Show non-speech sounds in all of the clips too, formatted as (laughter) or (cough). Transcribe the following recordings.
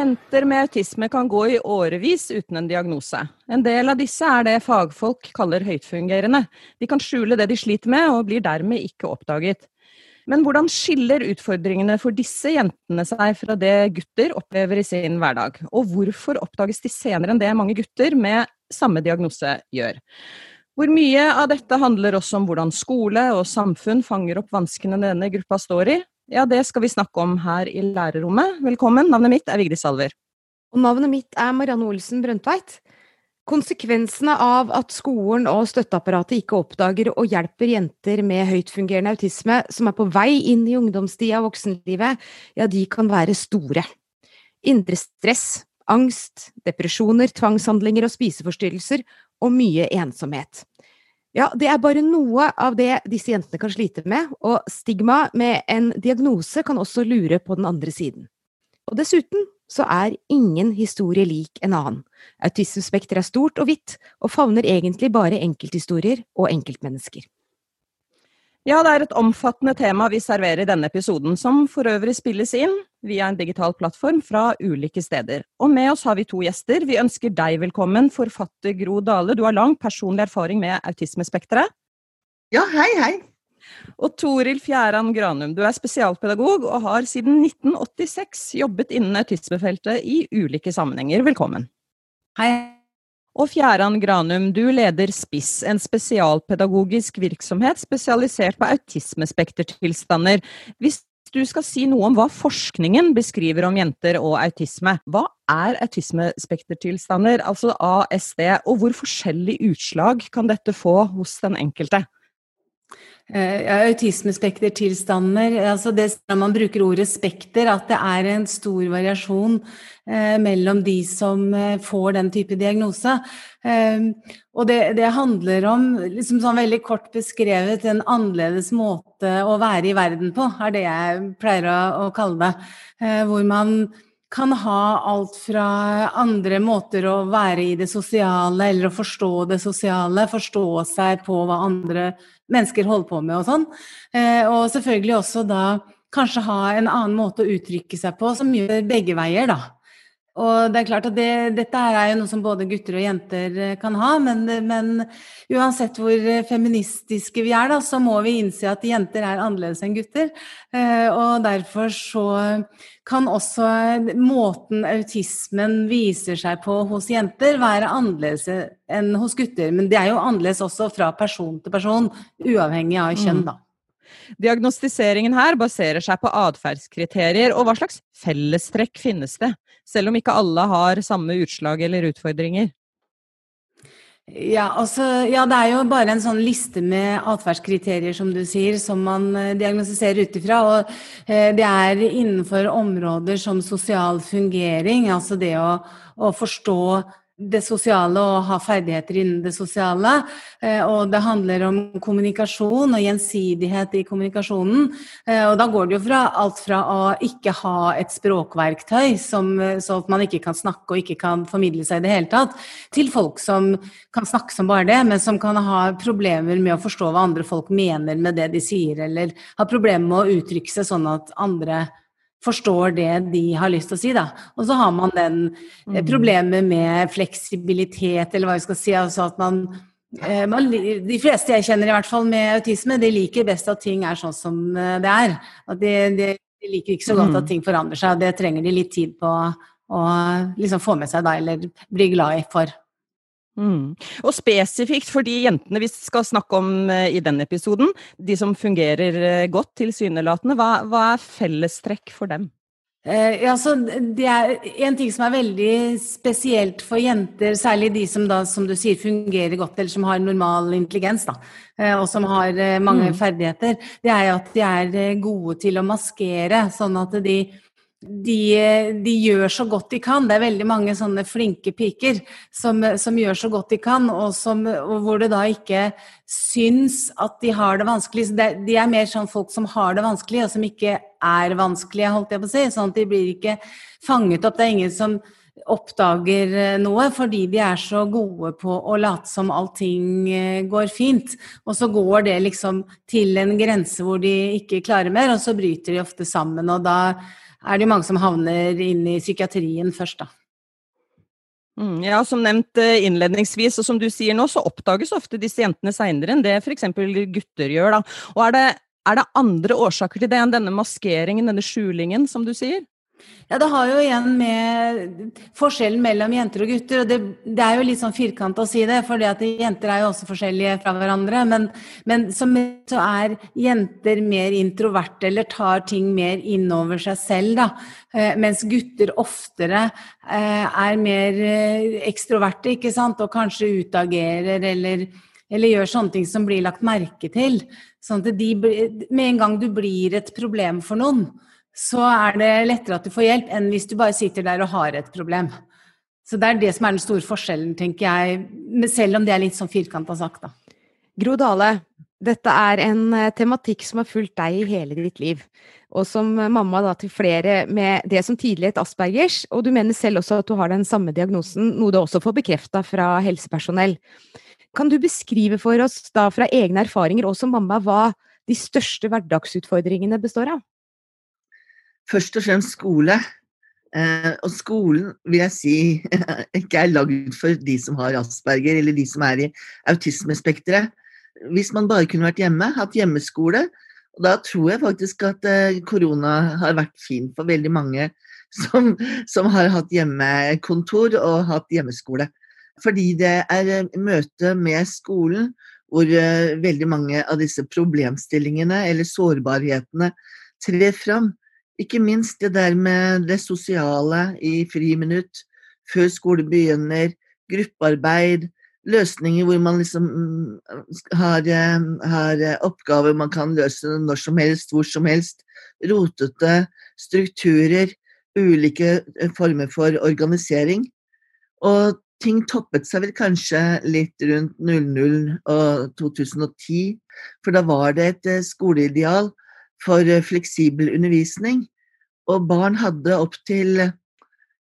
Jenter med autisme kan gå i årevis uten en diagnose. En del av disse er det fagfolk kaller høytfungerende. De kan skjule det de sliter med, og blir dermed ikke oppdaget. Men hvordan skiller utfordringene for disse jentene seg fra det gutter opplever i sin hverdag? Og hvorfor oppdages de senere enn det mange gutter med samme diagnose gjør? Hvor mye av dette handler også om hvordan skole og samfunn fanger opp vanskene denne gruppa står i, ja, det skal vi snakke om her i lærerrommet. Velkommen, navnet mitt er Vigdis Salver. Og navnet mitt er Marianne Olsen Brøndtveit. Konsekvensene av at skolen og støtteapparatet ikke oppdager og hjelper jenter med høytfungerende autisme som er på vei inn i ungdomstida og voksenlivet, ja, de kan være store. Indre stress, angst, depresjoner, tvangshandlinger og spiseforstyrrelser, og mye ensomhet. Ja, det er bare noe av det disse jentene kan slite med, og stigma med en diagnose kan også lure på den andre siden. Og dessuten så er ingen historie lik en annen. Autismespekteret er stort og vidt, og favner egentlig bare enkelthistorier og enkeltmennesker. Ja, det er et omfattende tema vi serverer i denne episoden, som for øvrig spilles inn via en digital plattform fra ulike steder. Og med oss har vi to gjester. Vi ønsker deg velkommen, forfatter Gro Dale. Du har lang personlig erfaring med autismespekteret. Ja, hei, hei. Og Toril Fjæran Granum, du er spesialpedagog og har siden 1986 jobbet innen autismefeltet i ulike sammenhenger. Velkommen. Hei. Og Fjæran Granum, du leder SPISS, en spesialpedagogisk virksomhet spesialisert på autismespektertilstander. Hvis du skal si noe om hva forskningen beskriver om jenter og autisme, hva er autismespektertilstander, altså ASD, og hvor forskjellig utslag kan dette få hos den enkelte? Uh, Autismespektertilstander altså det, Når man bruker ordet spekter, at det er en stor variasjon uh, mellom de som uh, får den type diagnose. og det, det, handler om, liksom sånn veldig kort beskrevet, en annerledes måte å være i verden på, er det jeg pleier å, å kalle det. hvor man kan ha alt fra andre måter å være i det sosiale, eller å forstå det sosiale, forstå seg på hva andre mennesker holder på med og sånn. Eh, og selvfølgelig også da kanskje ha en annen måte å uttrykke seg på som gjør begge veier, da. Og det er klart at det, dette er jo noe som både gutter og jenter eh, kan ha, men, men, uansett hvor feministiske vi er, da, så må vi innse at jenter er annerledes enn gutter. Eh, og derfor så kan også måten autismen viser seg på hos jenter, være annerledes enn hos gutter. Men det er jo annerledes også fra person til person, uavhengig av kjønn, da. Diagnostiseringen her baserer seg på atferdskriterier, og hva slags fellestrekk finnes det? Selv om ikke alle har samme utslag eller utfordringer? Ja, altså, ja, det er jo bare en sånn liste med atferdskriterier, som du sier, som man eh, diagnostiserer ut ifra. Og eh, det er innenfor områder som sosial fungering, altså det å, å forstå det sosiale og ha ferdigheter innen det sosiale. Eh, og det handler om kommunikasjon og gjensidighet i kommunikasjonen. Eh, og da går det jo fra alt fra å ikke ha et språkverktøy som, så at man ikke kan snakke og ikke kan formidle seg i det hele tatt, til folk som kan snakke som bare det, men som kan ha problemer med å forstå hva andre folk mener med det de sier, eller har problemer med å uttrykke seg sånn at andre forstår det de har lyst til å si, da. Og så har man den eh, mm. problemet med fleksibilitet, eller hva vi skal si, altså at man, eh, man De fleste jeg kjenner i hvert fall med autisme, de liker best at ting er sånn som eh, det er. At de, de, de liker ikke så godt at mm. ting forandrer seg, og det trenger de litt tid på å liksom få med seg da, eller bli glad i for. Mm. Og spesifikt for de jentene vi skal snakke om uh, i denne episoden, de som fungerer uh, godt tilsynelatende, hva, hva er fellestrekk for dem? Uh, ja, det er En ting som er veldig spesielt for jenter, særlig de som da, som du sier, fungerer godt, eller som har normal intelligens, da, og som har mange mm. ferdigheter, det er at de er gode til å maskere, sånn at de de, de, gjør så godt de kan. Det er veldig mange sånne flinke piker som, som gjør så godt de kan, og, som, og, hvor det da ikke syns at de har det vanskelig. Det, de er mer sånn folk som har det vanskelig, og som ikke er vanskelige, holdt jeg på å si. Sånn at de blir ikke fanget opp. Det er ingen som oppdager eh, noe, fordi de er så gode på å late som allting eh, går fint. Og så går det liksom til en grense hvor de ikke klarer mer, og så bryter de ofte sammen. Og da er det jo mange som havner inn i psykiatrien først, da. Mm, ja, som nevnt eh, innledningsvis, og som du sier nå, så oppdages ofte disse jentene seinere enn det f.eks. gutter gjør. Da. Og er det, er det andre årsaker til det enn denne maskeringen, denne skjulingen, som du sier? Ja, det har jo igjen med forskjellen mellom jenter og gutter. og Det, det er jo litt sånn firkant å si det, for jenter er jo også forskjellige fra hverandre. Men, men som så er jenter mer introverte eller tar ting mer innover seg selv, da. Eh, mens gutter oftere eh, er mer eh, ekstroverte, ikke sant, og kanskje utagerer eller, eller gjør sånne ting som blir lagt merke til. Sånn at de, med en gang du blir et problem for noen, så er det lettere at du får hjelp, enn hvis du bare sitter der og har et problem. Så det er det som er den store forskjellen, tenker jeg, selv om det er litt sånn firkanta sagt, da. Gro Dale, dette er en eh, tematikk som har fulgt deg i hele ditt liv. Og som mamma da til flere med det som tidlig het Aspergers, og du mener selv også at du har den samme diagnosen, noe du også får bekrefta fra helsepersonell. Kan du beskrive for oss da fra egne erfaringer og som mamma hva de største hverdagsutfordringene består av? Først og fremst skole. Eh, og skolen vil jeg si (laughs) ikke er lagd for de som har asperger, eller de som er i autismespekteret. Hvis man bare kunne vært hjemme, hatt hjemmeskole, og da tror jeg faktisk at eh, korona har vært fint for veldig mange (laughs) som, som har hatt hjemmekontor og hatt hjemmeskole. Fordi det er eh, møte med skolen hvor eh, veldig mange av disse problemstillingene eller sårbarhetene trer fram. Ikke minst det der med det sosiale i friminutt, før skole begynner, gruppearbeid, løsninger hvor man liksom mm, har, eh, har, oppgaver man kan løse når som helst, hvor som helst. Rotete strukturer, ulike eh, former for organisering. Og ting toppet seg vel kanskje litt rundt 00 og 2010, for da var det et eh, skoleideal for eh, fleksibel undervisning. Og barn hadde opptil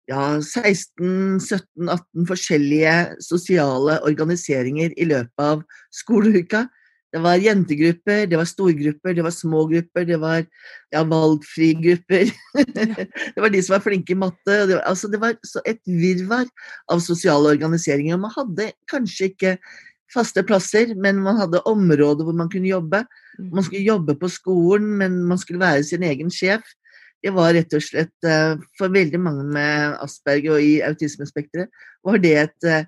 ja, 16-17-18 forskjellige sosiale organiseringer i løpet av skoleuka. Det var jentegrupper, det var storgrupper, det var små grupper, det var ja, valgfrie grupper. (laughs) det var de som var flinke i matte. Det var, altså, det var et virvar av sosiale organiseringer. Og man hadde kanskje ikke faste plasser, men man hadde områder hvor man kunne jobbe. Mm. Man skulle jobbe på skolen, men man skulle være sin egen sjef. Det var rett og slett eh, For veldig mange med Asperger og i autismespekteret var det et eh,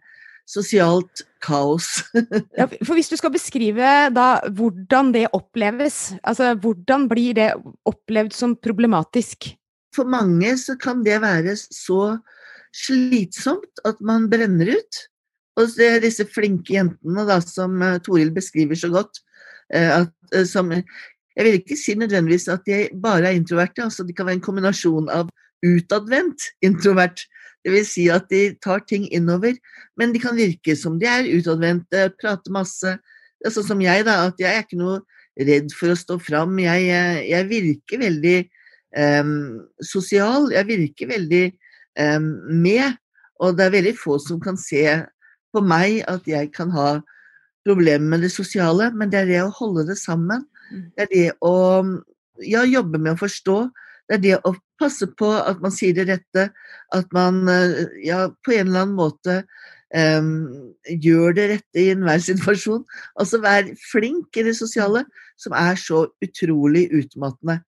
sosialt kaos. (laughs) ja, for hvis du skal beskrive da hvordan det oppleves, altså hvordan blir det opplevd som problematisk? For mange så kan det være så slitsomt at man brenner ut. Og disse flinke jentene da, som uh, Toril beskriver så godt. Uh, at, uh, som, jeg vil ikke si nødvendigvis at de bare er introverte. altså De kan være en kombinasjon av utadvendt introvert. Dvs. Si at de tar ting innover, men de kan virke som de er utadvendte, prater masse. Sånn som jeg, da, at jeg er ikke noe redd for å stå fram. Jeg, jeg virker veldig um, sosial, jeg virker veldig um, med. Og det er veldig få som kan se på meg at jeg kan ha problemer med det sosiale, men det er det å holde det sammen. Mm. Det er det å ja, jobbe med å forstå. Det er det å passe på at man sier det rette, at man eh, ja, på en eller annen måte um, gjør det rette i enhver (laughs) situasjon. Altså vær flink i det sosiale, som er så utrolig utmattende.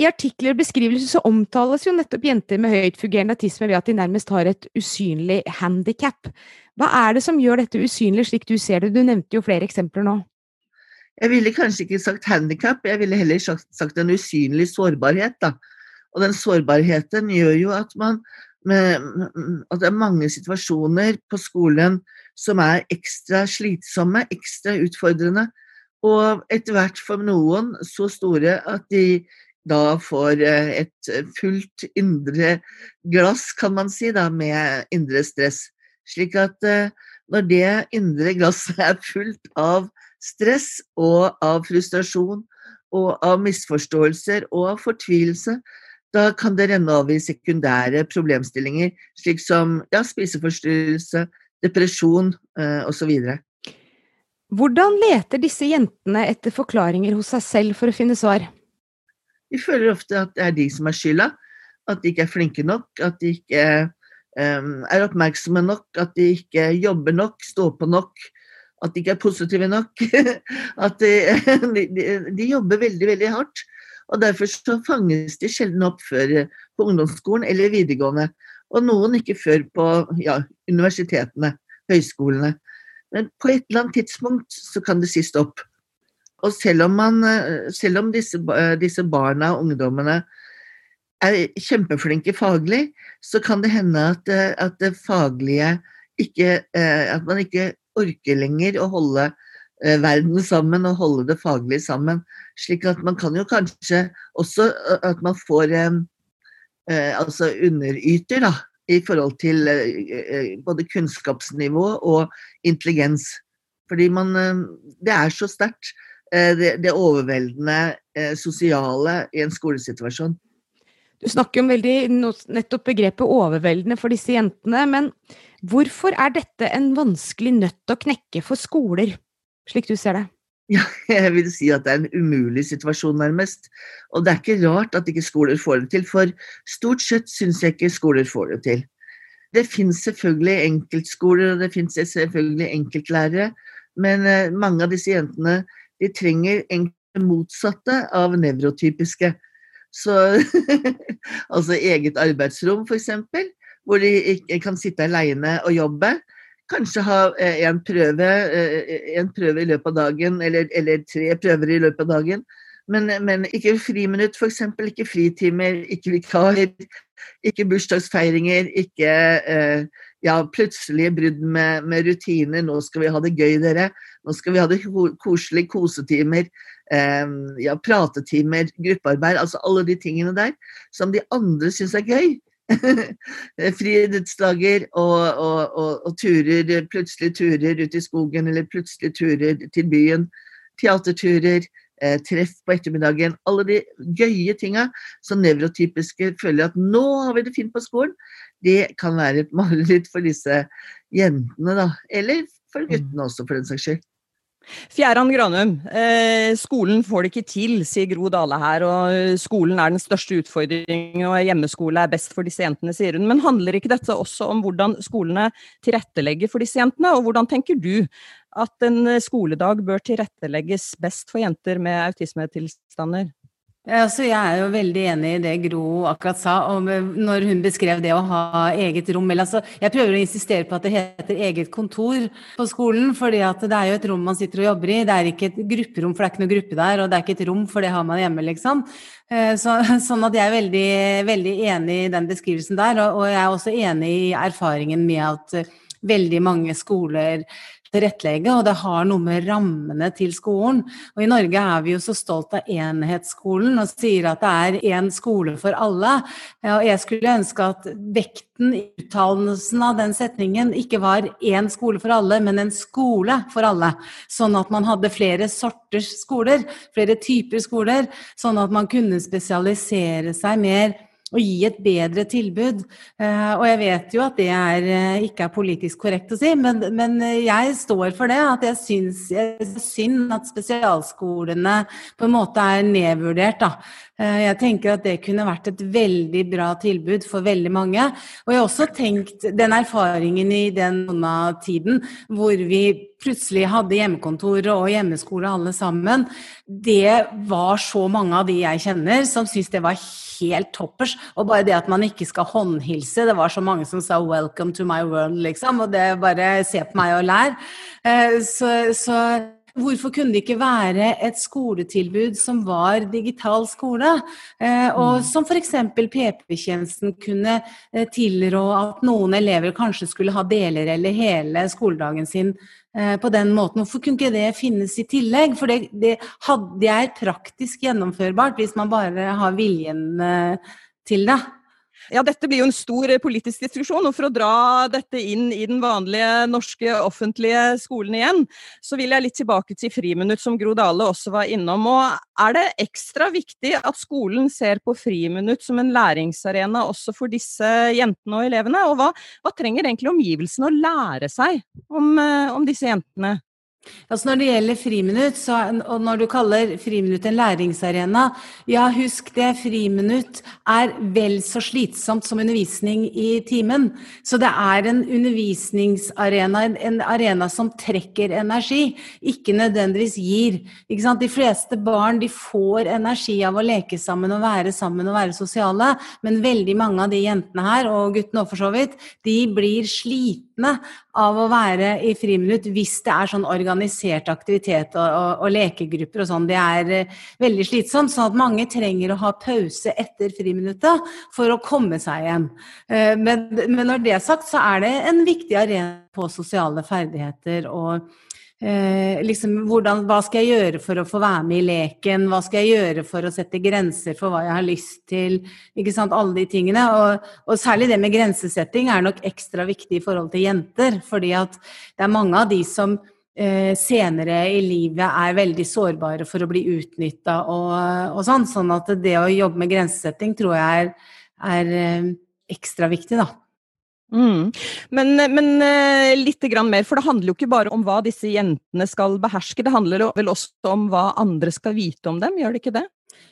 I artikler og beskrivelser så omtales jo nettopp jenter med høytfungerende autisme ved at de nærmest har et usynlig handikap. Hva er det som gjør dette usynlig slik du ser det? Du nevnte jo flere eksempler nå. Jeg ville kanskje ikke sagt handikap, jeg ville heller sagt en usynlig sårbarhet. Da. Og den sårbarheten gjør jo at man med, at det er mange situasjoner på skolen som er ekstra slitsomme, ekstra utfordrende, og etter hvert for noen så store at de da får eh, et fullt indre glass, kan man si, da, med indre stress. Slik at eh, når det indre glasset (laughs) er fullt av stress og av frustrasjon og av misforståelser og av fortvilelse, da kan det renne over i sekundære problemstillinger, slik som ja, spiseforstyrrelse, depresjon eh, osv. Hvordan leter disse jentene etter forklaringer hos seg selv for å finne svar? De føler ofte at det er de som er skylda. At de ikke er flinke nok, at de ikke um, er oppmerksomme nok, at de ikke jobber nok, står på nok, at de ikke er positive nok. (laughs) at (laughs) de, de, de, jobber veldig, veldig hardt. Og Derfor så fanges de sjelden opp før på ungdomsskolen eller videregående. Og noen ikke før på ja, universitetene, høyskolene. Men på et eller annet tidspunkt så kan det si stopp. Og selv om, man, selv om disse, disse barna og ungdommene er kjempeflinke faglig, så kan det hende at, at det faglige ikke At man ikke orker lenger å holde eh, verden sammen og holde det faglige sammen. Slik at man kan jo kanskje også at man får eh, altså underyter, da i forhold til eh, eh, både kunnskapsnivå og intelligens. Fordi man eh, Det er så sterkt, det, det overveldende sosiale i en skolesituasjon. Du snakker om veldig nettopp begrepet overveldende for disse jentene, men hvorfor er dette en vanskelig nøtt å knekke for skoler, slik du ser det? Ja, jeg vil si at det er en umulig situasjon, nærmest. Og det er ikke rart at ikke skoler får det til, for stort sett syns jeg ikke skoler får det til. Det finnes selvfølgelig enkeltskoler, og det finnes selvfølgelig enkeltlærere, men eh, mange av disse jentene de trenger det motsatte av nevrotypiske. Så (laughs) altså eget arbeidsrom, f.eks., hvor de kan sitte aleine og jobbe kanskje ha eh, en prøve, eh, en prøve i løpet av dagen, eller, eller, tre prøver i løpet av dagen. Men, men ikke friminutt, f.eks. Ikke fritimer, ikke vikarer, ikke bursdagsfeiringer, ikke eh, ja, plutselige brudd med, med, rutiner. 'Nå skal vi ha det gøy, dere'. Nå skal vi ha det koselig, kosetimer. Eh, ja, pratetimer, gruppearbeid. Altså alle de tingene der som de andre syns er gøy. (laughs) Friidrettsdager og, og, og, og, turer, plutselig turer ut i skogen eller plutselig turer til byen. Teaterturer, eh, treff på ettermiddagen. Alle de gøye tinga som nevrotypiske føler at nå har vi det fint på skolen. Det kan være et mareritt for disse jentene, da. Eller for guttene også, for den saks skyld. Fjæran Granum, eh, skolen får det ikke til, sier Gro Dale her. Og skolen er den største utfordringen, og hjemmeskole er best for disse jentene, sier hun. Men handler ikke dette også om hvordan skolene tilrettelegger for disse jentene? Og hvordan tenker du at en skoledag bør tilrettelegges best for jenter med autismetilstander? Altså, jeg er jo veldig enig i det Gro akkurat sa, om eh, når hun beskrev det å ha eget rom. Eller, altså, jeg prøver å insistere på at det heter eget kontor på skolen, fordi det er jo et rom man sitter og jobber i. Det er ikke et grupperom, for det er ikke noe gruppe der, og det er ikke et rom, for det har man hjemme, liksom. Eh, så, (laughs) sånn at jeg er veldig, veldig enig i den beskrivelsen der, og, og jeg er også enig i erfaringen med at eh, veldig mange skoler tilrettelegge, og det har noe med rammene til skolen. Og i Norge er vi jo så stolt av enhetsskolen og sier at det er én skole for alle. Og jeg skulle ønske at vekten i uttalelsen av den setningen ikke var én skole for alle, men en skole for alle. Sånn at man hadde flere sorters skoler, flere typer skoler, sånn at man kunne spesialisere seg mer og gi et bedre tilbud. Uh, og jeg vet jo at det er, uh, ikke er politisk korrekt å si, men, men jeg står for det. At jeg syns synd at spesialskolene på en måte er nedvurdert. Da. Uh, jeg tenker at det kunne vært et veldig bra tilbud for veldig mange. Og jeg har også tenkt den erfaringen i den tiden hvor vi plutselig hadde hjemmekontor og hjemmeskole alle sammen. Det var så mange av de jeg kjenner som syntes det var helt toppers. Og bare det at man ikke skal håndhilse. Det var så mange som sa 'welcome to my world', liksom. Og det bare se på meg og lær. Eh, så, så Hvorfor kunne det ikke være et skoletilbud som var digital skole? Eh, og mm. som f.eks. PP-tjenesten kunne eh, tilrå at noen elever kanskje skulle ha deler eller hele skoledagen sin Eh, på den måten. Hvorfor kunne ikke det finnes i tillegg? For det, det, det er praktisk gjennomførbart hvis man bare har viljen til det. Ja, dette blir jo en stor eh, politisk diskusjon, og for å dra dette inn i den vanlige norske offentlige skolen igjen, så vil jeg litt tilbake til friminutt, som Gro Dale også var innom. Og er det ekstra viktig at skolen ser på friminutt som en læringsarena også for disse jentene og elevene? Og hva, hva trenger egentlig omgivelsene å lære seg om, eh, om disse jentene? Altså når det gjelder friminutt, så, og når du kaller friminutt en læringsarena, ja, husk det, friminutt er vel så slitsomt som undervisning i timen. Så det er en undervisningsarena, en arena som trekker energi, ikke nødvendigvis gir. Ikke De fleste barn de får energi av å leke sammen og være sammen og være sosiale, men veldig mange av de jentene her, og guttene òg for så vidt, de blir slitne av å være i friminutt hvis det er sånn organisert aktivitet og, og, og lekegrupper og sånn. Det er uh, veldig slitsomt, sånn at mange trenger å ha pause etter friminuttet for å komme seg igjen. Uh, men, men, når det er sagt, så er det en viktig arena på sosiale ferdigheter og Eh, liksom, hvordan, hva skal jeg gjøre for å få være med i leken? Hva skal jeg gjøre for å sette grenser for hva jeg har lyst til? Ikke sant, Alle de tingene. Og, og, særlig det med grensesetting er nok ekstra viktig i forhold til jenter. Fordi at det er mange av de som eh, senere i livet er veldig sårbare for å bli utnytta og, og, sånn. Sånn at det å jobbe med grensesetting tror jeg er, er eh, ekstra viktig, da. Mm. Men, men eh, litt mer, for det handler jo ikke bare om hva disse jentene skal beherske, det handler vel også om hva andre skal vite om dem, gjør det ikke det?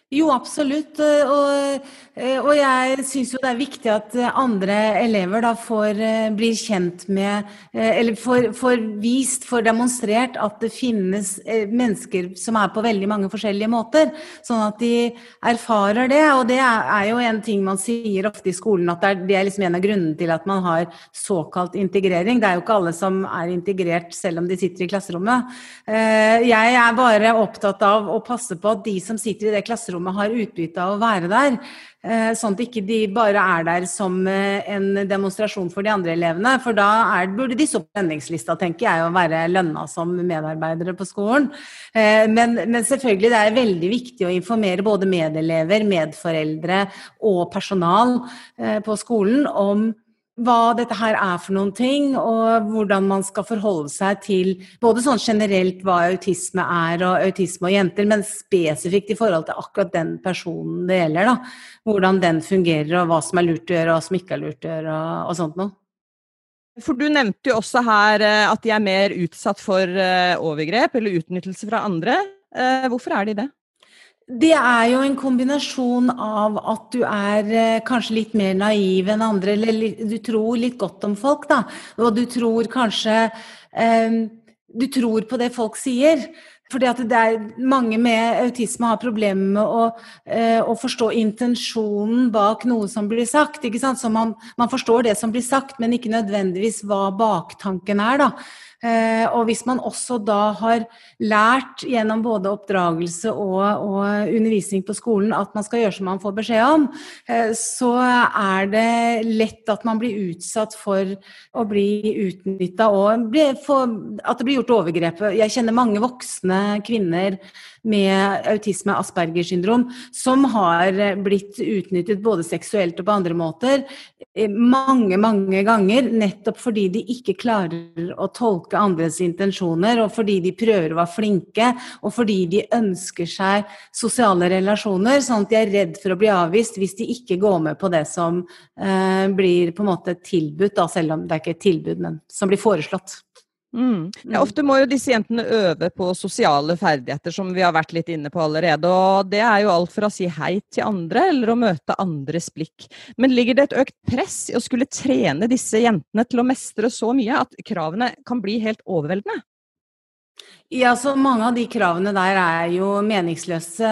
Jo, absolutt. Eh, og, eh, og jeg syns jo det er viktig at eh, andre elever da får blir kjent med Eller får, får, vist, får demonstrert at det finnes mennesker som er på veldig mange forskjellige måter. Sånn at de erfarer det. Og det er jo en ting man sier ofte i skolen, at det er, det er liksom en av grunnene til at man har såkalt integrering. Det er jo ikke alle som er integrert selv om de sitter i klasserommet. Jeg er bare opptatt av å passe på at de som sitter i det klasserommet, klasserommet har utbytte av å være der. Eh, sånn at ikke de bare er der som eh, en demonstrasjon for de andre elevene. For da er, burde de stå på lønningslista, tenker jeg, og være lønna som medarbeidere på skolen. Eh, men, men, selvfølgelig, det er veldig viktig å informere både medelever, medforeldre og personal på skolen om hva dette her er for noen ting, og hvordan man skal forholde seg til både sånn generelt hva autisme er, og autisme og jenter, men spesifikt i forhold til akkurat den personen det gjelder. da. Hvordan den fungerer, og hva som er lurt å gjøre, og hva som ikke er lurt å gjøre, og, og sånt noe. For Du nevnte jo også her eh, at de er mer utsatt for eh, overgrep eller utnyttelse fra andre. Eh, hvorfor er de det? Det er jo en kombinasjon av at du er eh, kanskje litt mer naiv enn andre, eller du tror litt godt om folk, da. Og du tror kanskje eh, Du tror på det folk sier. Fordi at det er mange med autisme har problemer med å, eh, å, forstå intensjonen bak noe som blir sagt. ikke sant? Så man, man forstår det som blir sagt, men ikke nødvendigvis hva baktanken er. da. Eh, og hvis man også da har lært gjennom både oppdragelse og, og, undervisning på skolen at man skal gjøre som man får beskjed om, eh, så er det lett at man blir utsatt for å bli utnytta og at det blir gjort overgrep. Jeg kjenner mange voksne kvinner med autisme Asperger syndrom som har blitt utnyttet både seksuelt og på andre måter eh, mange, mange ganger, nettopp fordi de ikke klarer å tolke andres intensjoner, og fordi de prøver å være flinke, og fordi de ønsker seg sosiale relasjoner, sånn at de er redd for å bli avvist hvis de ikke går med på det som eh, blir på en måte tilbudt, da, selv om det er ikke et tilbud, men som blir foreslått. Mm. Ja, ofte må jo disse jentene øve på sosiale ferdigheter, som vi har vært litt inne på allerede. Og det er jo alt fra å si hei til andre, eller å møte andres blikk. Men ligger det et økt press i å skulle trene disse jentene til å mestre så mye at kravene kan bli helt overveldende? Ja, så Mange av de kravene der er jo meningsløse,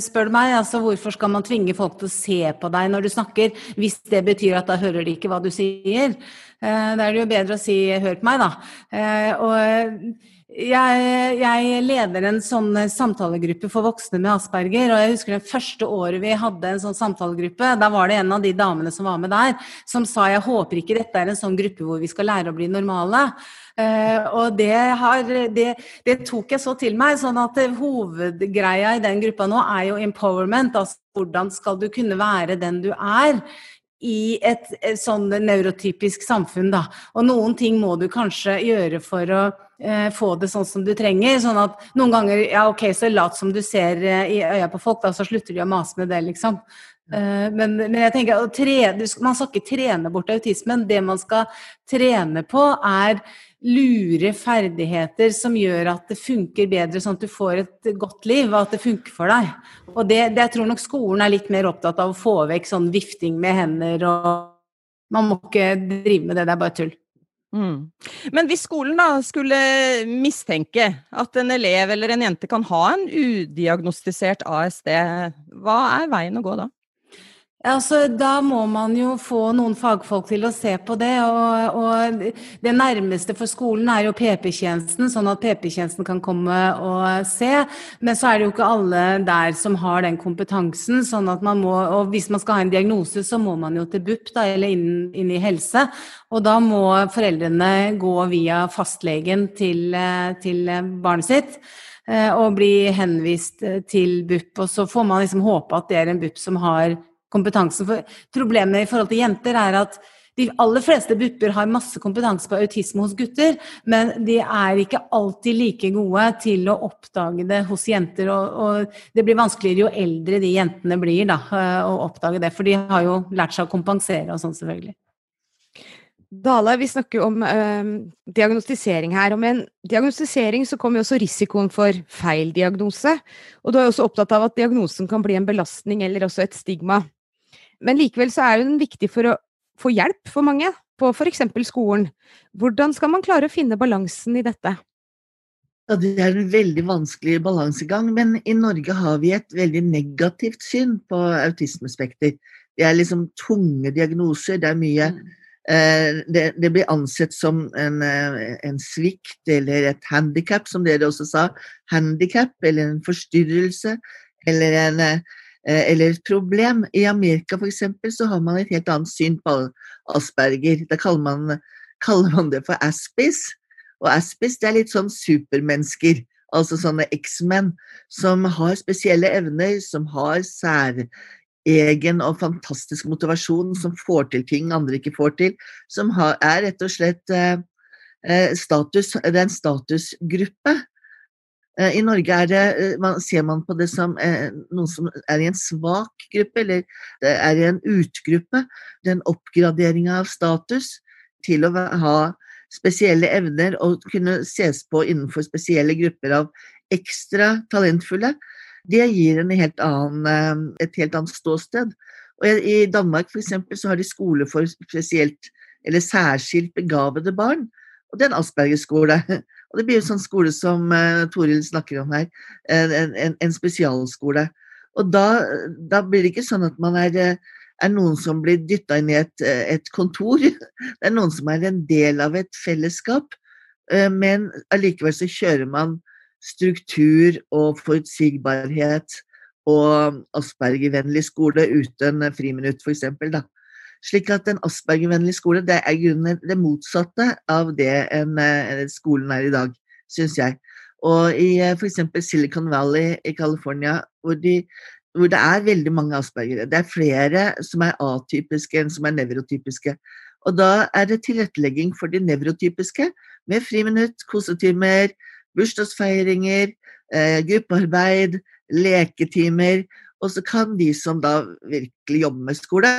spør du meg. Altså, Hvorfor skal man tvinge folk til å se på deg når du snakker, hvis det betyr at da hører de ikke hva du sier? Eh, da er det jo bedre å si 'hør på meg', da. Eh, og jeg, jeg, leder en sånn samtalegruppe for voksne med asperger. og jeg husker Det første året vi hadde en sånn samtalegruppe, da var det en av de damene som var med der, som sa jeg håper ikke dette er en sånn gruppe hvor vi skal lære å bli normale. Uh, og det, har, det, det, tok jeg så til meg. sånn at hovedgreia i den gruppa nå er jo empowerment. altså Hvordan skal du kunne være den du er i et, et sånn neurotypisk samfunn, da. Og noen ting må du kanskje gjøre for å eh, få det sånn som du trenger. Sånn at noen ganger Ja, ok, så lat som du ser eh, i øya på folk, da, så slutter de å mase med det, liksom. Eh, men, men, jeg tenker trene, man skal ikke trene bort autismen. Det man skal trene på, er lure ferdigheter som gjør at det funker bedre, sånn at du får et godt liv, og at det funker for deg. Og det, det, jeg tror nok skolen er litt mer opptatt av å få vekk sånn vifting med hender og Man må ikke drive med det, det er bare tull. Mm. Men hvis skolen da skulle mistenke at en elev eller en jente kan ha en udiagnostisert ASD, hva er veien å gå da? Altså, da må man jo få noen fagfolk til å se på det. Og, og det nærmeste for skolen er jo PP-tjenesten, sånn at PP-tjenesten kan komme og se. Men så er det jo ikke alle der som har den kompetansen. sånn at man må, og Hvis man skal ha en diagnose, så må man jo til BUP, da, eller inn, inn i helse. Og da må foreldrene gå via fastlegen til, til barnet sitt eh, og bli henvist til BUP. Og så får man liksom håpe at det er en BUP som har kompetansen. For problemet i forhold til jenter er at de aller fleste BUP-er har masse kompetanse på autisme hos gutter, men de er ikke alltid like gode til å oppdage det hos jenter. Og, og det blir vanskeligere jo eldre de jentene blir, da, eh, å oppdage det. For de har jo lært seg å kompensere og sånn, selvfølgelig. Dale, vi snakker om øh, diagnostisering her. Og med en diagnostisering så kommer jo også risikoen for feil diagnose. Og du er også opptatt av at diagnosen kan bli en belastning eller også et stigma. Men likevel så er den viktig for å få hjelp for mange, på f.eks. skolen. Hvordan skal man klare å finne balansen i dette? Ja, Det er en veldig vanskelig balansegang, men i Norge har vi et veldig negativt syn på autismespekter. Det er liksom tunge diagnoser, det er mye mm. eh, det, det, blir ansett som en, eh, en svikt eller et handikap, som dere også sa. Handikap eller en forstyrrelse eller en Eh, eller et problem. I Amerika f.eks. så har man et helt annet syn på asperger. Da kaller man, kaller man det for aspis. Og aspis det er litt sånn supermennesker, altså sånne X-menn, som har spesielle evner, som har særegen og fantastisk motivasjon, som får til ting andre ikke får til. Som har, er rett og slett eh, eh status, det er en statusgruppe Eh, I Norge det, eh, ser man på det som eh, noen som er i en svak gruppe, eller er i en utgruppe. Den oppgraderinga av status til å ha spesielle evner og kunne ses på innenfor spesielle grupper av ekstra talentfulle, det gir helt annen, et helt annet ståsted. Og I Danmark for eksempel, så har de skole for spesielt eller særskilt begavede barn. Og det er en Asperger-skole. Og det blir en sånn skole som uh, Toril snakker om her, en, en, en spesialskole. Og da, da, blir det ikke sånn at man er, er noen som blir dytta inn i et, et, kontor. (laughs) Det er noen som er en del av et fellesskap, men allikevel så kjører man struktur og forutsigbarhet og Asperger-vennlig skole uten friminutt, f.eks. da. Slik at en Asperger-vennlig skole det er grunnen det motsatte av det en, eh, skolen er i dag, syns jeg. Og i eh, f.eks. Silicon Valley i California, hvor, de, hvor, det er veldig mange aspergere. Det er flere som er atypiske enn som er nevrotypiske. Og da er det tilrettelegging for de nevrotypiske med friminutt, kosetimer, bursdagsfeiringer, eh, gruppearbeid, leketimer og så kan de som da virkelig jobber med skole,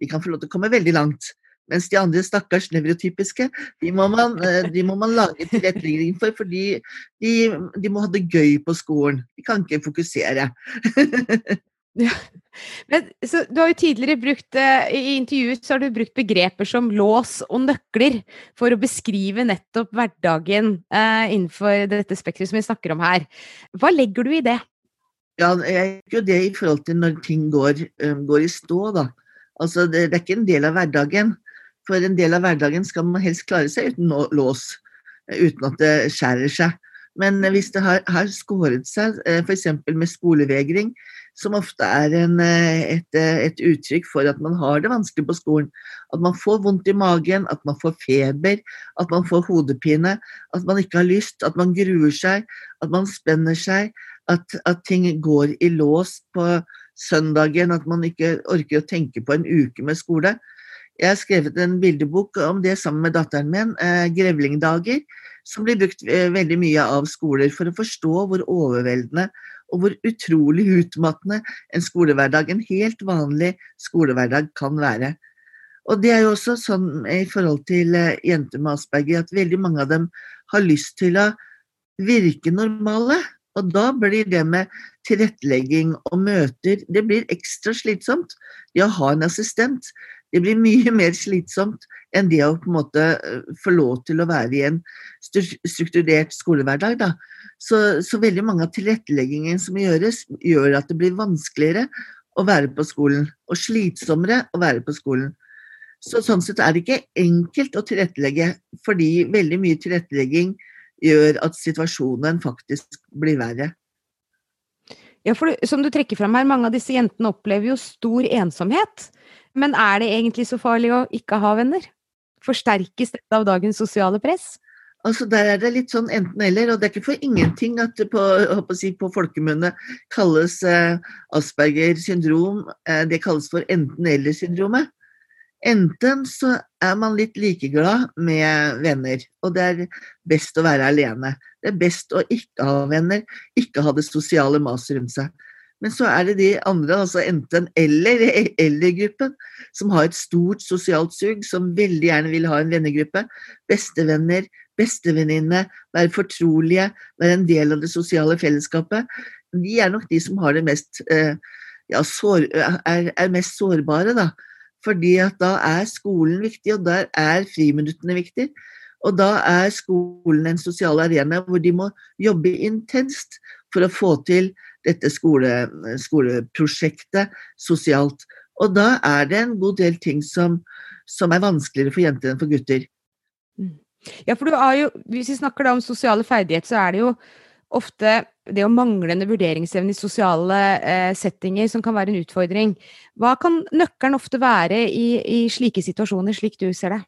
de kan få lov til å komme veldig langt. Mens de andre stakkars nevrotypiske, de må man, eh, de må man lage tilrettelegging for, fordi de, de, må ha det gøy på skolen. De kan ikke fokusere. (laughs) ja. Men, du har jo tidligere brukt, eh, I intervjuet så har du brukt begreper som lås og nøkler for å beskrive nettopp hverdagen eh, innenfor dette spekteret som vi snakker om her. Hva legger du i det? Ja, jeg gjør jo det i forhold til når ting går, um, går i stå, da. Altså, det, det, er ikke en del av hverdagen. For en del av hverdagen skal man helst klare seg uten lås, eh, uten at det skjærer seg. Men hvis det har, har skåret seg, eh, f.eks. med skolevegring, som ofte er en, et, et, uttrykk for at man har det vanskelig på skolen. At man får vondt i magen, at man får feber, at man får hodepine, at man ikke har lyst, at man gruer seg, at man spenner seg, at, at ting går i lås på søndagen, at man ikke orker å tenke på en uke med skole. Jeg har skrevet en bildebok om det sammen med datteren min, eh, 'Grevlingdager', som blir brukt eh, veldig mye av skoler for å forstå hvor overveldende og hvor utrolig utmattende en skolehverdag, en helt vanlig skolehverdag, kan være. Og det er jo også sånn i forhold til eh, jenter med Asperger at veldig mange av dem har lyst til å virke normale. Og da blir det med tilrettelegging og møter det blir ekstra slitsomt. Det å ha en assistent det blir mye mer slitsomt enn det å på en måte eh, få lov til å være i en strukturert skolehverdag. Da. Så, så veldig mange av tilretteleggingen som gjøres, gjør at det blir vanskeligere å være på skolen, og slitsommere å være på skolen. Så sånn sett er det ikke enkelt å tilrettelegge, fordi veldig mye tilrettelegging gjør at situasjonen faktisk blir verre. Ja, for som du trekker fram her, mange av disse jentene opplever jo stor ensomhet. Men er det egentlig så farlig å ikke ha venner? Forsterkes dette av dagens sosiale press? Altså Der er det litt sånn enten-eller, og det er ikke for ingenting at det på, si, på folkemunne kalles eh, Asperger syndrom. Eh, det kalles for enten-eller-syndromet. Enten så er man litt likeglad med venner, og det er best å være alene. Det er best å ikke ha venner, ikke ha det sosiale maset rundt seg. Men så er det de andre, altså enten-eller, (laughs) eller-gruppen, som har et stort sosialt sug, som veldig gjerne vil ha en vennegruppe. Bestevenner, bestevenninne, være fortrolige, være en del av det sosiale fellesskapet. De er nok de som har det mest, eh, ja, sår, er, er, mest sårbare, da. Fordi at da er skolen viktig, og der er friminuttene viktig. Og da er skolen en sosial arena hvor de må jobbe intenst for å få til dette skole, skoleprosjektet sosialt. Og da er det en god del ting som, som er vanskeligere for jenter enn for gutter. Mm. Ja, for jo, Hvis vi snakker om sosiale ferdigheter, så er det jo ofte det å manglende vurderingsevne i sosiale eh, settinger som kan være en utfordring. Hva kan nøkkelen ofte være i, i slike situasjoner, slik du ser det?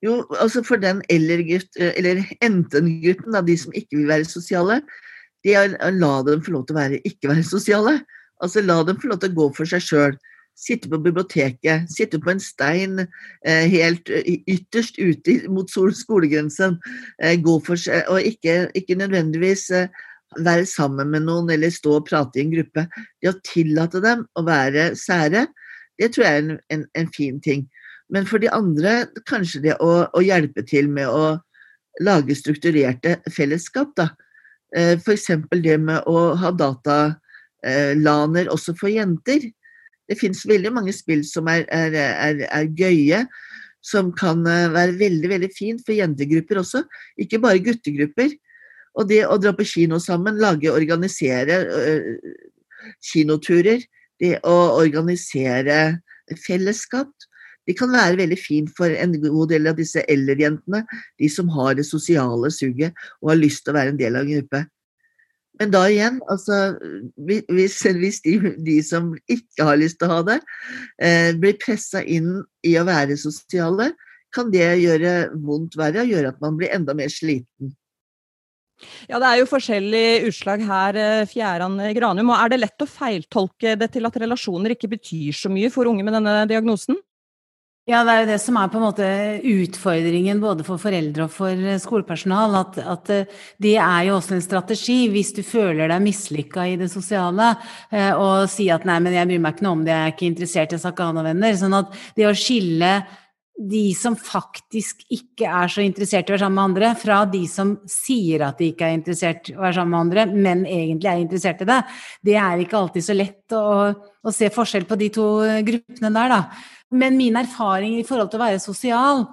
Jo, altså For den eller-gutt, eller enten-gutten, de som ikke vil være sosiale, de er, la dem få lov til å være, ikke være sosiale. Altså La dem få lov til å gå for seg sjøl. Sitte på biblioteket, sitte på en stein eh, helt ytterst ute mot skolegrensen. Eh, gå for seg, og ikke, ikke nødvendigvis eh, være sammen med noen eller stå og prate i en gruppe. Det å tillate dem å være sære, det tror jeg er en, en, en fin ting. Men for de andre kanskje det å, å hjelpe til med å lage strukturerte fellesskap. da, Eh, F.eks. det med å ha datalaner også for jenter. Det fins veldig mange spill som er, er, er, er, gøye, som kan eh, være veldig veldig fint for jentegrupper også, ikke bare guttegrupper. Og det å dra på kino sammen, lage, organisere uh, kinoturer, det å organisere fellesskap, det kan være veldig fint for en god del av disse eldrejentene, de som har det sosiale suget og har lyst til å være en del av en gruppe. Men da igjen, altså, hvis, hvis de, de, som ikke har lyst til å ha det, eh, blir pressa inn i å være sosiale, kan det gjøre vondt verre og gjøre at man blir enda mer sliten. Ja, Det er jo forskjellige utslag her, eh, Fjæran Granum. og Er det lett å feiltolke det til at relasjoner ikke betyr så mye for unge med denne diagnosen? Ja, det er jo det som er på en måte utfordringen både for foreldre og for eh, skolepersonal. At, at eh, det er jo også en strategi hvis du føler deg mislykka i det sosiale, eh, og si at nei, men jeg bryr meg ikke noe om det, jeg er ikke interessert, jeg skal ikke ha noen venner. Sånn at det å skille de som faktisk ikke er så interessert i å være sammen med andre, fra de som sier at de ikke er interessert i å være sammen med andre, men egentlig er interessert i det, det er ikke alltid så lett å, å se forskjell på de to gruppene der, da. Men min erfaring i forhold til å være sosial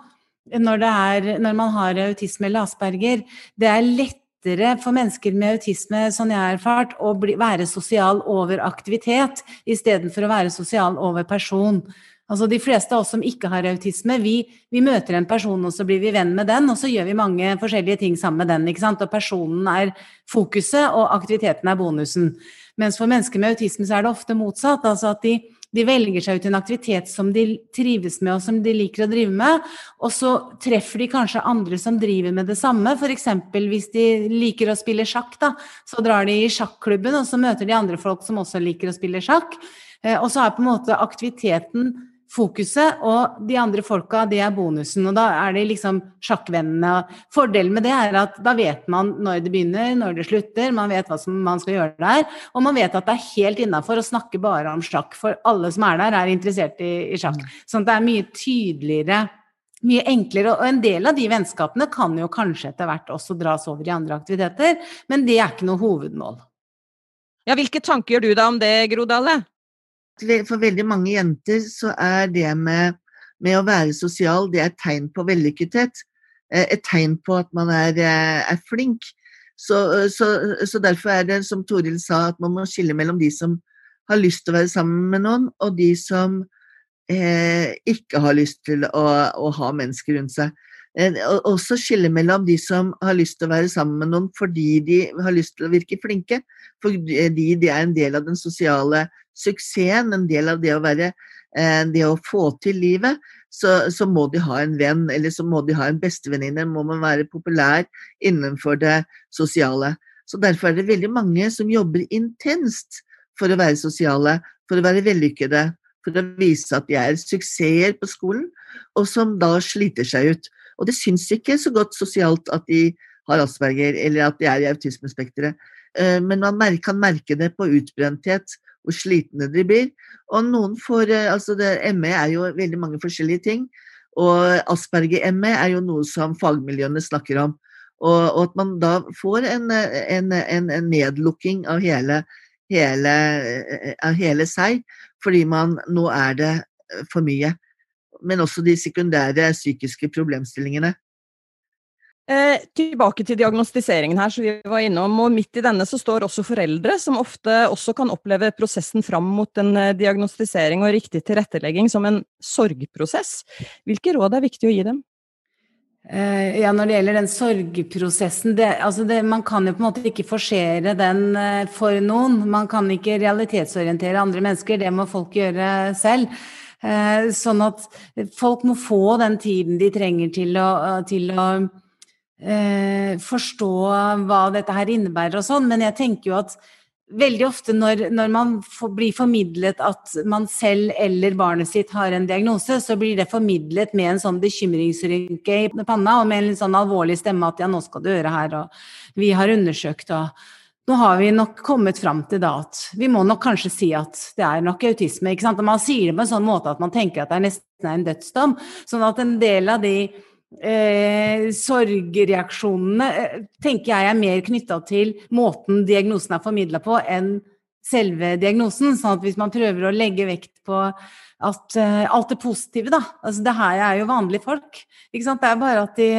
når, er, når man har autisme eller asperger, det er lettere for mennesker med autisme, sånn jeg har erfart, å bli, være sosial over aktivitet istedenfor å være sosial over person. Altså De fleste av oss som ikke har autisme, vi, vi, møter en person, og så blir vi venn med den, og så gjør vi mange forskjellige ting sammen med den. ikke sant? Og personen er fokuset, og aktiviteten er bonusen. Mens for mennesker med autisme så er det ofte motsatt. altså at de De velger seg ut en aktivitet som de trives med og som de liker å drive med, og så treffer de kanskje andre som driver med det samme. F.eks. hvis de liker å spille sjakk, da, så drar de i sjakklubben, og så møter de andre folk som også liker å spille sjakk. Eh, og så er på en måte aktiviteten fokuset, og de andre folka, det er bonusen. Og da er det liksom sjakkvennene. Fordelen med det er at da vet man når det begynner, når det slutter, man vet hva som man skal gjøre der, og man vet at det er helt innafor å snakke bare om sjakk, for alle som er der, er interessert i, i sjakk. Sånn at det er mye tydeligere. Mye enklere, og en del av de vennskapene kan jo kanskje etter hvert også dras over i andre aktiviteter, men det er ikke noe hovedmål. Ja, hvilke tanker gjør du da om det, Gro Dale? For veldig mange jenter så er det med, med å være sosial, det er et tegn på vellykkethet. Eh, et tegn på at man er, eh, er flink. Så, så, så, derfor er det, som Toril sa, at man må skille mellom de som har lyst til å være sammen med noen, og de som eh, ikke har lyst til å, å ha mennesker rundt seg. Eh, også skille mellom de som har lyst til å være sammen med noen fordi de har lyst til å virke flinke, fordi de er en del av den sosiale suksessen, en del av det å være eh, det å få til livet, så, så, må de ha en venn, eller så må de ha en bestevenninne. Må man være populær innenfor det sosiale. Så Derfor er det veldig mange som jobber intenst for å være sosiale, for å være vellykkede, for å vise at de er suksesser på skolen, og som da sliter seg ut. Og det syns ikke så godt sosialt at de har asperger, eller at de er i autismespekteret. Eh, men man kan merke det på utbrenthet hvor slitne de blir. Og noen får eh, Altså, det, ME er jo veldig mange forskjellige ting. Og Asperger-ME er jo noe som fagmiljøene snakker om. Og, og at man da får en, en, en, en nedlukking av hele, hele, av hele seg, fordi man nå er det for mye. Men også de sekundære psykiske problemstillingene. Eh, tilbake til diagnostiseringen her, som vi var innom. og Midt i denne så står også foreldre, som ofte også kan oppleve prosessen fram mot en eh, diagnostisering og riktig tilrettelegging som en sorgprosess. Hvilke råd er viktig å gi dem? Eh, ja, Når det gjelder den sorgprosessen det, altså det, Man kan jo på en måte ikke forsere den eh, for noen. Man kan ikke realitetsorientere andre mennesker, det må folk gjøre selv. Eh, sånn at folk må få den tiden de trenger til å, til å eh, forstå hva dette her innebærer og sånn, men jeg tenker jo at veldig ofte når, når man får, blir formidlet at man selv eller barnet sitt har en diagnose, så blir det formidlet med en sånn bekymringsrynke i panna og med en sånn alvorlig stemme at ja, nå skal du høre her, og vi har undersøkt og nå har vi nok kommet fram til da at vi må nok kanskje si at det er nok autisme. ikke sant? Og man sier det på en sånn måte at man tenker at det er nesten en dødsdom. Sånn at en del av de eh, sorgreaksjonene eh, tenker jeg er mer knytta til måten diagnosen er formidla på, enn selve diagnosen. sånn at hvis man prøver å legge vekt på at uh, alt det positive, da altså Det her er jo vanlige folk. ikke sant? Det er bare at de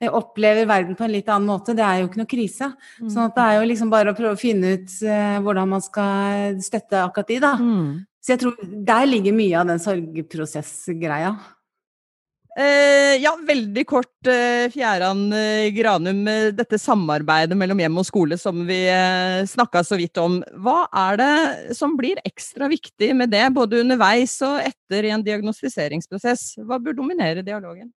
de opplever verden på en litt annen måte. Det er jo ikke noe krise. Mm. sånn at det er jo liksom bare å prøve å finne ut uh, hvordan man skal støtte akkurat de, da. Mm. Så jeg tror der ligger mye av den sorgprosessgreia. Eh, ja, veldig kort, eh, Fjæran eh, Granum. Dette samarbeidet mellom hjem og skole som vi eh, snakka så vidt om. Hva er det som blir ekstra viktig med det, både underveis og etter i en diagnostiseringsprosess? Hva bør dominere dialogen?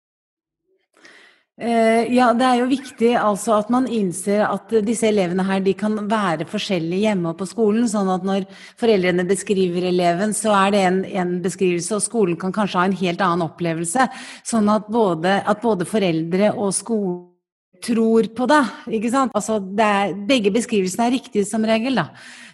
Eh, ja, det er jo viktig altså at man innser at disse elevene her de kan være forskjellige hjemme og på skolen. Sånn at når foreldrene beskriver eleven, så er det en, en beskrivelse, og skolen kan kanskje ha en helt annen opplevelse. Sånn at både, at både foreldre og skole tror på det. ikke sant? Altså, er, begge beskrivelsene er riktige som regel, da.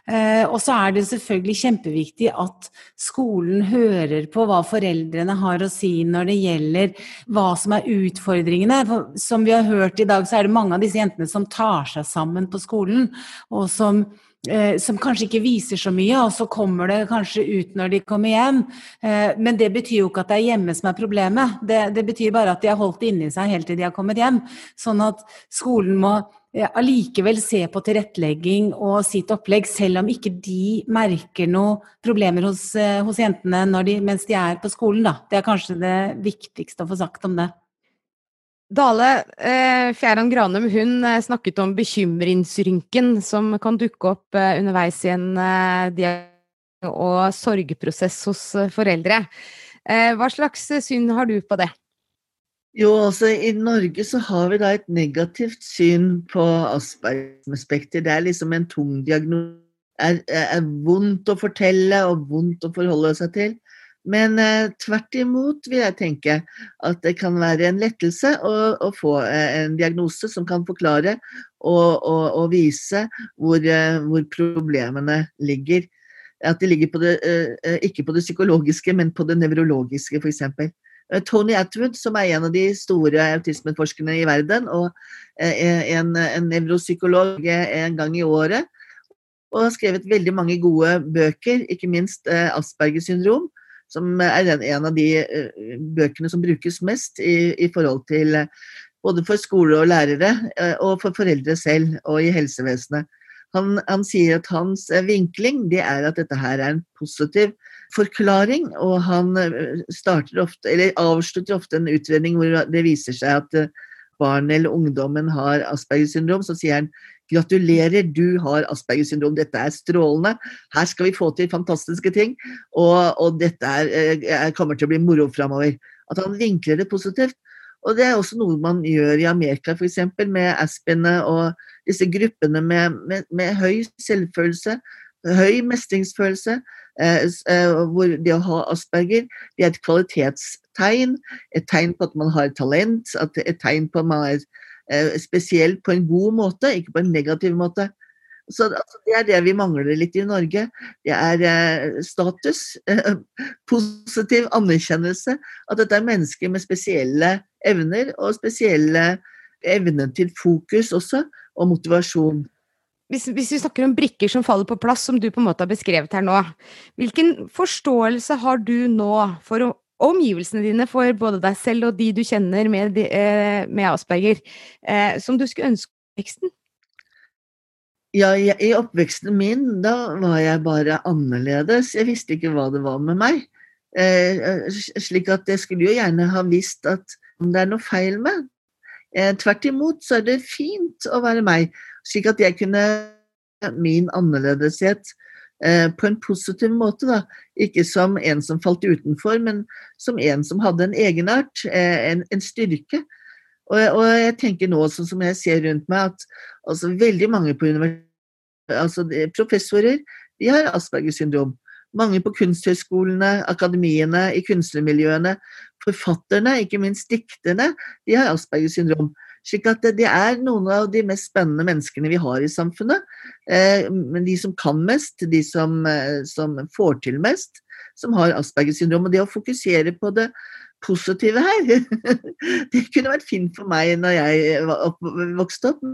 Eh, og så er det selvfølgelig kjempeviktig at skolen hører på hva foreldrene har å si når det gjelder hva som er utfordringene. For, som vi har hørt i dag, så er det mange av disse jentene som tar seg sammen på skolen, og som Eh, som kanskje ikke viser så mye, og så kommer det kanskje ut når de kommer hjem. Eh, men det betyr jo ikke at det er hjemme som er problemet. Det, det betyr bare at de har holdt det inni seg helt til de har kommet hjem. Sånn at skolen må eh, allikevel se på tilrettelegging og sitt opplegg, selv om ikke de merker noen problemer hos, hos jentene de, mens de er på skolen. Da. Det er kanskje det viktigste å få sagt om det. Dale eh, Fjæran Granum hun eh, snakket om bekymringsrynken som kan dukke opp eh, underveis i en og sorgprosess hos foreldre. Hva slags syn har du på det? Jo, altså I Norge så har vi da et negativt syn på Asperger-spekter. Det er liksom en tung diagnose. Er, er, vondt å fortelle og vondt å forholde seg til. Men eh, tvert imot vil jeg tenke at det kan være en lettelse å, å få eh, en diagnose som kan forklare og, og, og vise hvor, eh, hvor, problemene ligger. At de ligger på det, eh, eh, ikke på det psykologiske, men på det nevrologiske, f.eks. Eh, Tony Atwood, som er en av de store autismeforskerne i verden, og en, en nevropsykolog en gang i året. Og har skrevet veldig mange gode bøker, ikke minst Aspergers syndrom, som er en av de bøkene som brukes mest i, i forhold til både for skole og lærere, og for foreldre selv, og i helsevesenet. Han, han, sier at hans vinkling det er at dette her er en positiv forklaring, og han eh, starter ofte, eller avslutter ofte en utredning hvor det viser seg at barn eller ungdommen har Aspergers syndrom, så sier han gratulerer, du har Aspergers syndrom, dette er strålende, her skal vi få til fantastiske ting, og, og dette er, eh, er, kommer til å bli moro framover. At han vinkler det positivt. Og det er også noe man gjør i Amerika, f.eks. med Aspene og disse gruppene med, med, med høy selvfølelse, høy mestringsfølelse. Eh, eh, hvor det å ha asperger det er et kvalitetstegn. Et tegn på at man har talent, et tegn på at man er spesiell på en god måte, ikke på en negativ måte. Så altså, Det er det vi mangler litt i Norge. Det er status, (laughs) positiv anerkjennelse. At dette er mennesker med spesielle evner, og spesielle evner til fokus også, og motivasjon hvis, hvis, vi snakker om brikker som faller på plass, som du på en måte har beskrevet her nå, hvilken forståelse har du nå for omgivelsene dine, for både deg selv og de du kjenner med, eh, med Asperger, eh, som du skulle ønske i oppveksten? Ja, i oppveksten min, da var jeg bare annerledes. Jeg visste ikke hva det var med meg. Eh, slik at jeg skulle jo gjerne ha visst at om det er noe feil med. Tvert imot så er det fint å være meg slik at jeg kunne min annerledeshet på en positiv måte. Da. Ikke som en som falt utenfor, men som en som hadde en egenart, eh, en, en styrke. Og, og, jeg tenker nå, sånn som jeg ser rundt meg, at altså, veldig mange på altså, professorer de har Aspergers syndrom. Mange på kunsthøyskolene, akademiene, i kunstnermiljøene. Forfatterne, ikke minst dikterne, de har Aspergers syndrom. Slik at det er noen av de mest spennende menneskene vi har i samfunnet. Eh, men de som kan mest, de som, eh, som får til mest, som har Aspergers syndrom. Og det å fokusere på det positive her, (laughs) det kunne vært fint for meg når jeg vokste opp.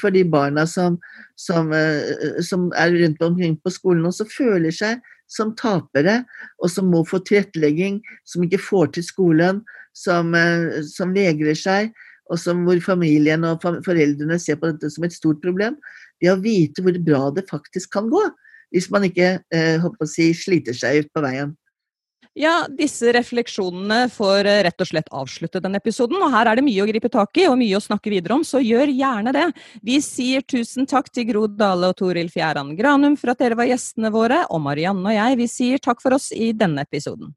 For de barna som, som, eh, som er rundt omkring på skolen og som føler seg som tapere, og som må få tilrettelegging, som ikke får til skolen, som, som vegrer seg og som hvor familien og foreldrene ser på dette som et stort problem, det å vite hvor bra det faktisk kan gå, hvis man ikke eh, si, sliter seg ut på veien. Ja, disse refleksjonene får eh, rett og slett avslutte denne episoden. Og her er det mye å gripe tak i og mye å snakke videre om, så gjør gjerne det. Vi sier tusen takk til Gro Dale og Toril Fjæran Granum for at dere var gjestene våre, og Marianne og jeg, vi sier takk for oss i denne episoden.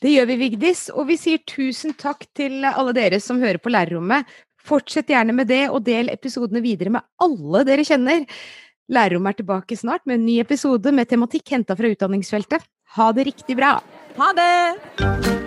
Det gjør vi, Vigdis. Og vi sier tusen takk til alle dere som hører på Lærerrommet. Fortsett gjerne med det, og del episodene videre med alle dere kjenner. Lærerrommet er tilbake snart med en ny episode med tematikk henta fra utdanningsfeltet. Ha det riktig bra! Ha det!